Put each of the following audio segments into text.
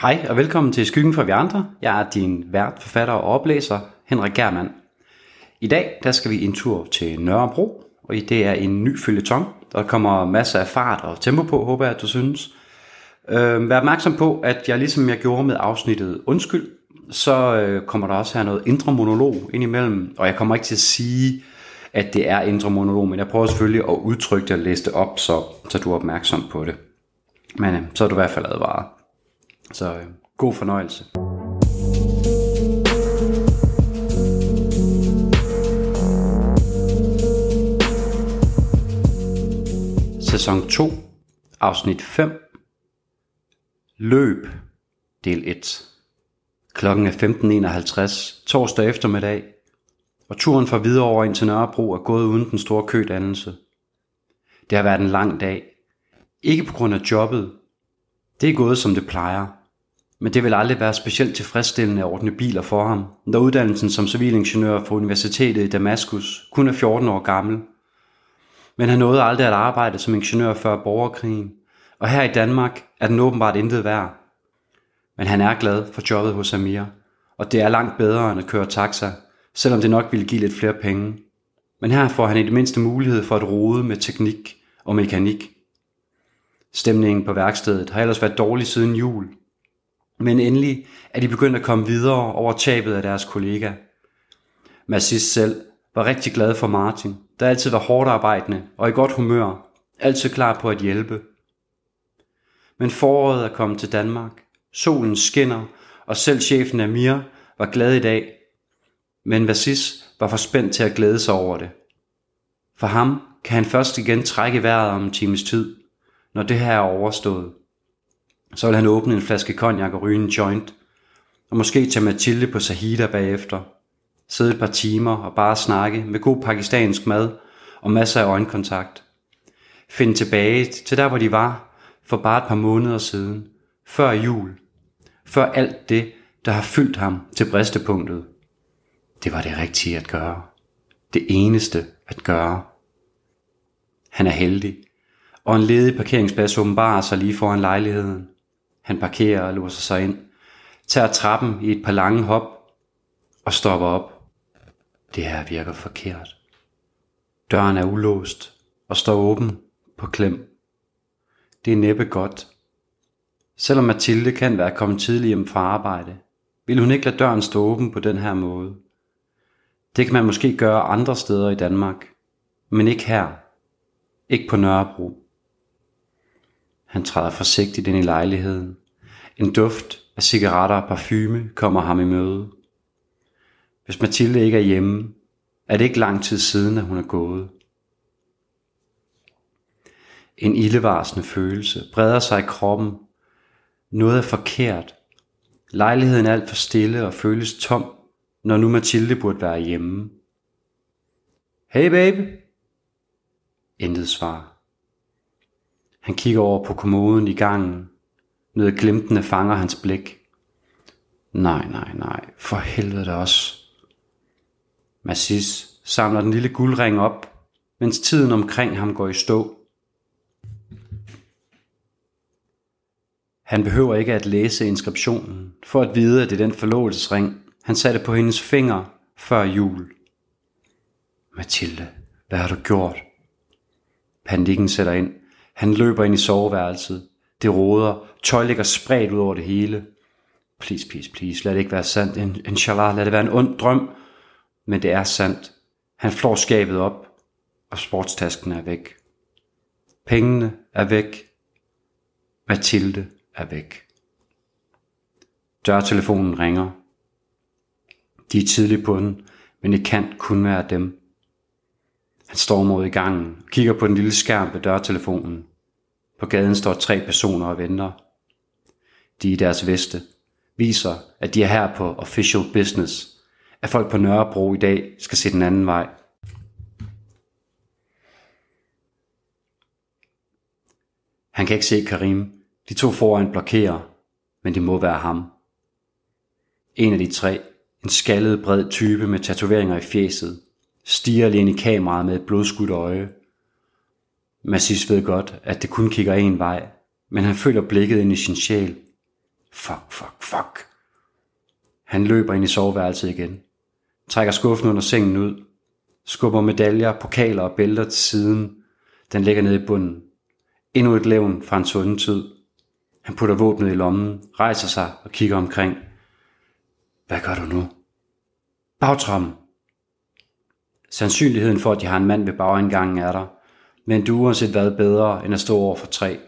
Hej og velkommen til Skyggen for vi andre. Jeg er din vært, forfatter og oplæser, Henrik Germand. I dag der skal vi en tur til Nørrebro, og det er en ny følgetong. Der kommer masser af fart og tempo på, håber jeg, at du synes. Øh, vær opmærksom på, at jeg ligesom jeg gjorde med afsnittet Undskyld, så øh, kommer der også her noget indre monolog indimellem, og jeg kommer ikke til at sige, at det er indre monolog, men jeg prøver selvfølgelig at udtrykke det og læse det op, så, så du er opmærksom på det. Men øh, så er du i hvert fald advaret. Så øh, god fornøjelse. Sæson 2, afsnit 5. Løb, del 1. Klokken er 15.51, torsdag eftermiddag, og turen fra Hvidovre ind til Nørrebro er gået uden den store kødannelse. Det har været en lang dag. Ikke på grund af jobbet. Det er gået som det plejer. Men det vil aldrig være specielt tilfredsstillende at ordne biler for ham, når uddannelsen som civilingeniør fra Universitetet i Damaskus kun er 14 år gammel. Men han nåede aldrig at arbejde som ingeniør før borgerkrigen, og her i Danmark er den åbenbart intet værd. Men han er glad for jobbet hos Amir, og det er langt bedre end at køre taxa, selvom det nok ville give lidt flere penge. Men her får han i det mindste mulighed for at rode med teknik og mekanik. Stemningen på værkstedet har ellers været dårlig siden jul, men endelig er de begyndt at komme videre over tabet af deres kollega. Massis selv var rigtig glad for Martin, der altid var hårdt arbejdende og i godt humør, altid klar på at hjælpe. Men foråret er kommet til Danmark, solen skinner, og selv chefen Amir var glad i dag. Men Vasis var for spændt til at glæde sig over det. For ham kan han først igen trække vejret om en times tid, når det her er overstået. Så vil han åbne en flaske cognac og ryge en joint, og måske tage Mathilde på Sahida bagefter. Sidde et par timer og bare snakke med god pakistansk mad og masser af øjenkontakt. Finde tilbage til der, hvor de var for bare et par måneder siden, før jul. Før alt det, der har fyldt ham til bristepunktet. Det var det rigtige at gøre. Det eneste at gøre. Han er heldig, og en ledig parkeringsplads åbenbarer sig lige foran lejligheden. Han parkerer og låser sig ind, tager trappen i et par lange hop og stopper op. Det her virker forkert. Døren er ulåst og står åben på klem. Det er næppe godt. Selvom Mathilde kan være kommet tidligt hjem fra arbejde, vil hun ikke lade døren stå åben på den her måde. Det kan man måske gøre andre steder i Danmark, men ikke her. Ikke på Nørrebro. Han træder forsigtigt ind i lejligheden. En duft af cigaretter og parfume kommer ham i møde. Hvis Mathilde ikke er hjemme, er det ikke lang tid siden, at hun er gået. En ildevarsende følelse breder sig i kroppen. Noget er forkert. Lejligheden er alt for stille og føles tom, når nu Mathilde burde være hjemme. Hey baby. Intet svar. Han kigger over på kommoden i gangen. Noget glimtende fanger hans blik. Nej, nej, nej. For helvede også. Massis samler den lille guldring op, mens tiden omkring ham går i stå. Han behøver ikke at læse inskriptionen, for at vide, at det er den forlovelsesring, han satte på hendes finger før jul. Mathilde, hvad har du gjort? Panikken sætter ind. Han løber ind i soveværelset. Det råder. Tøj ligger spredt ud over det hele. Please, please, please. Lad det ikke være sandt. Inshallah, lad det være en ond drøm. Men det er sandt. Han flår skabet op, og sportstasken er væk. Pengene er væk. Mathilde er væk. Dørtelefonen ringer. De er tidligt på den, men det kan kun være dem. Han står mod i gangen og kigger på den lille skærm ved dørtelefonen. På gaden står tre personer og venter. De i deres veste viser, at de er her på official business, at folk på Nørrebro i dag skal se den anden vej. Han kan ikke se Karim. De to foran blokerer, men det må være ham. En af de tre, en skaldet bred type med tatoveringer i fjeset, stiger lige ind i kameraet med et blodskudt øje. Massis ved godt, at det kun kigger en vej, men han føler blikket ind i sin sjæl. Fuck, fuck, fuck. Han løber ind i soveværelset igen. Trækker skuffen under sengen ud. Skubber medaljer, pokaler og bælter til siden. Den ligger nede i bunden. Endnu et levn fra en svunden tid. Han putter våbnet i lommen, rejser sig og kigger omkring. Hvad gør du nu? Bagtrammen, Sandsynligheden for, at de har en mand ved bagindgangen er der, men du uanset hvad bedre end at stå over for tre.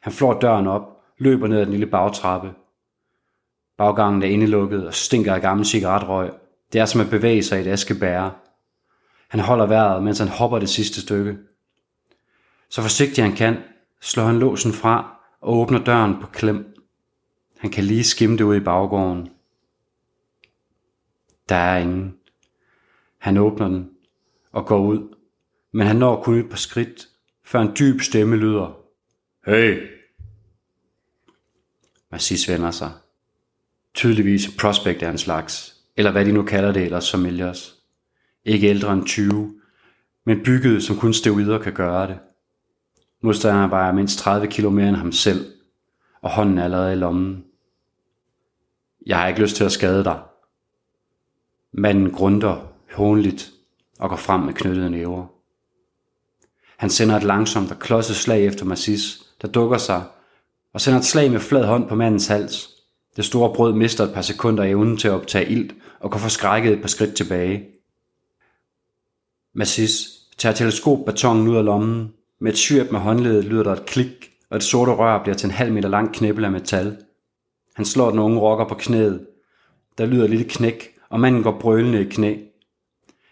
Han flår døren op, løber ned ad den lille bagtrappe. Baggangen er indelukket og stinker af gammel cigaretrøg. Det er som at bevæge sig i et askebære. Han holder vejret, mens han hopper det sidste stykke. Så forsigtig han kan, slår han låsen fra og åbner døren på klem. Han kan lige skimme det ud i baggården. Der er ingen. Han åbner den og går ud, men han når kun et par skridt, før en dyb stemme lyder. Hey! Massis vender sig. Tydeligvis prospect af en slags, eller hvad de nu kalder det ellers som Elias. Ikke ældre end 20, men bygget som kun steroider kan gøre det. Modstanderen vejer mindst 30 kilo mere end ham selv, og hånden er allerede i lommen. Jeg har ikke lyst til at skade dig. Manden grunder hånligt og går frem med knyttede næver. Han sender et langsomt og klodset slag efter Massis, der dukker sig, og sender et slag med flad hånd på mandens hals. Det store brød mister et par sekunder evnen til at optage ild og går forskrækket et par skridt tilbage. Massis tager teleskopbatongen ud af lommen. Med et syrp med håndledet lyder der et klik, og et sorte rør bliver til en halv meter lang knæppel af metal. Han slår den unge rocker på knæet. Der lyder et lille knæk, og manden går brølende i knæ.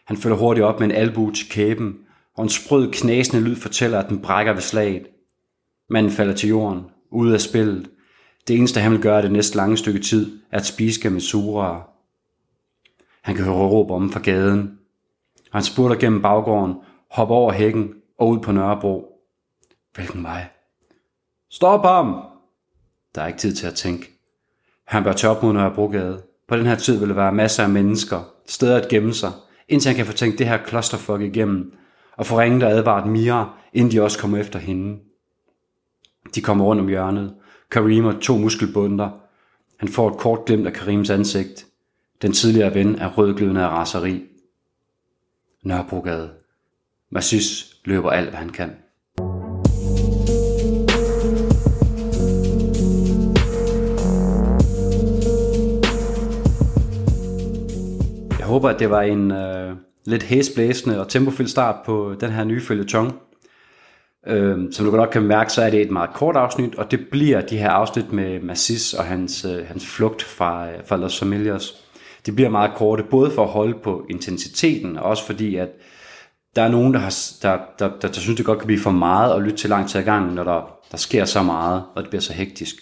Han følger hurtigt op med en albu til kæben, og en sprød knæsende lyd fortæller, at den brækker ved slaget. Manden falder til jorden, ude af spillet. Det eneste, han vil gøre det næste lange stykke tid, er at spise med. Han kan høre råb om fra gaden, og han spurter gennem baggården, hopper over hækken og ud på Nørrebro. Hvilken vej? Stop ham! Der er ikke tid til at tænke. Han bør tage op mod Nørrebrogade. På den her tid vil der være masser af mennesker, steder at gemme sig, indtil han kan få tænkt det her klosterfolk igennem, og få ringet og advaret Mira, inden de også kommer efter hende. De kommer rundt om hjørnet. Karim og to muskelbunder. Han får et kort glimt af Karims ansigt. Den tidligere ven er rødglødende af raseri. Nørrebrogade. Massis løber alt, hvad han kan. Håber, at det var en øh, lidt hæsblæsende og tempofyldt start på den her nye følgetong. Øh, som du godt kan mærke, så er det et meget kort afsnit, og det bliver de her afsnit med Massis og hans, øh, hans flugt fra, øh, fra Los Familias. De bliver meget korte, både for at holde på intensiteten, og også fordi, at der er nogen, der, har, der, der, der, der synes, det godt kan blive for meget at lytte til lang tid ad gangen, når der, der sker så meget, og det bliver så hektisk.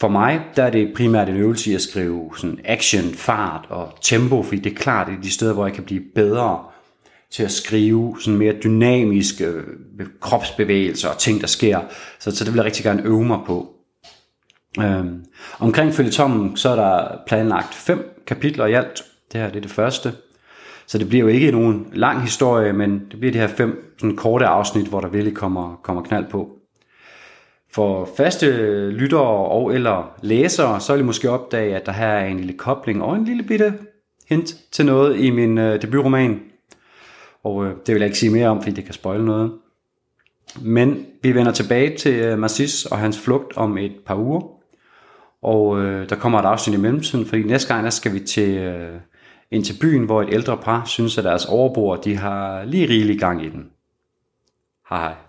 For mig, der er det primært en øvelse i at skrive sådan action, fart og tempo, fordi det er klart, det er de steder, hvor jeg kan blive bedre til at skrive sådan mere dynamiske øh, kropsbevægelser og ting, der sker. Så, så det vil jeg rigtig gerne øve mig på. Øhm, omkring følgetommen, så er der planlagt fem kapitler i alt. Det her det er det første. Så det bliver jo ikke nogen lang historie, men det bliver de her fem sådan korte afsnit, hvor der virkelig kommer, kommer knald på. For faste lyttere og eller læsere, så vil I måske opdage, at der her er en lille kobling og en lille bitte hint til noget i min øh, debutroman. Og øh, det vil jeg ikke sige mere om, fordi det kan spoile noget. Men vi vender tilbage til øh, Massis og hans flugt om et par uger. Og øh, der kommer et afsnit i mellemtiden, fordi næste gang der skal vi til, øh, ind til byen, hvor et ældre par synes, at deres overboer de har lige rigelig gang i den. Hej hej.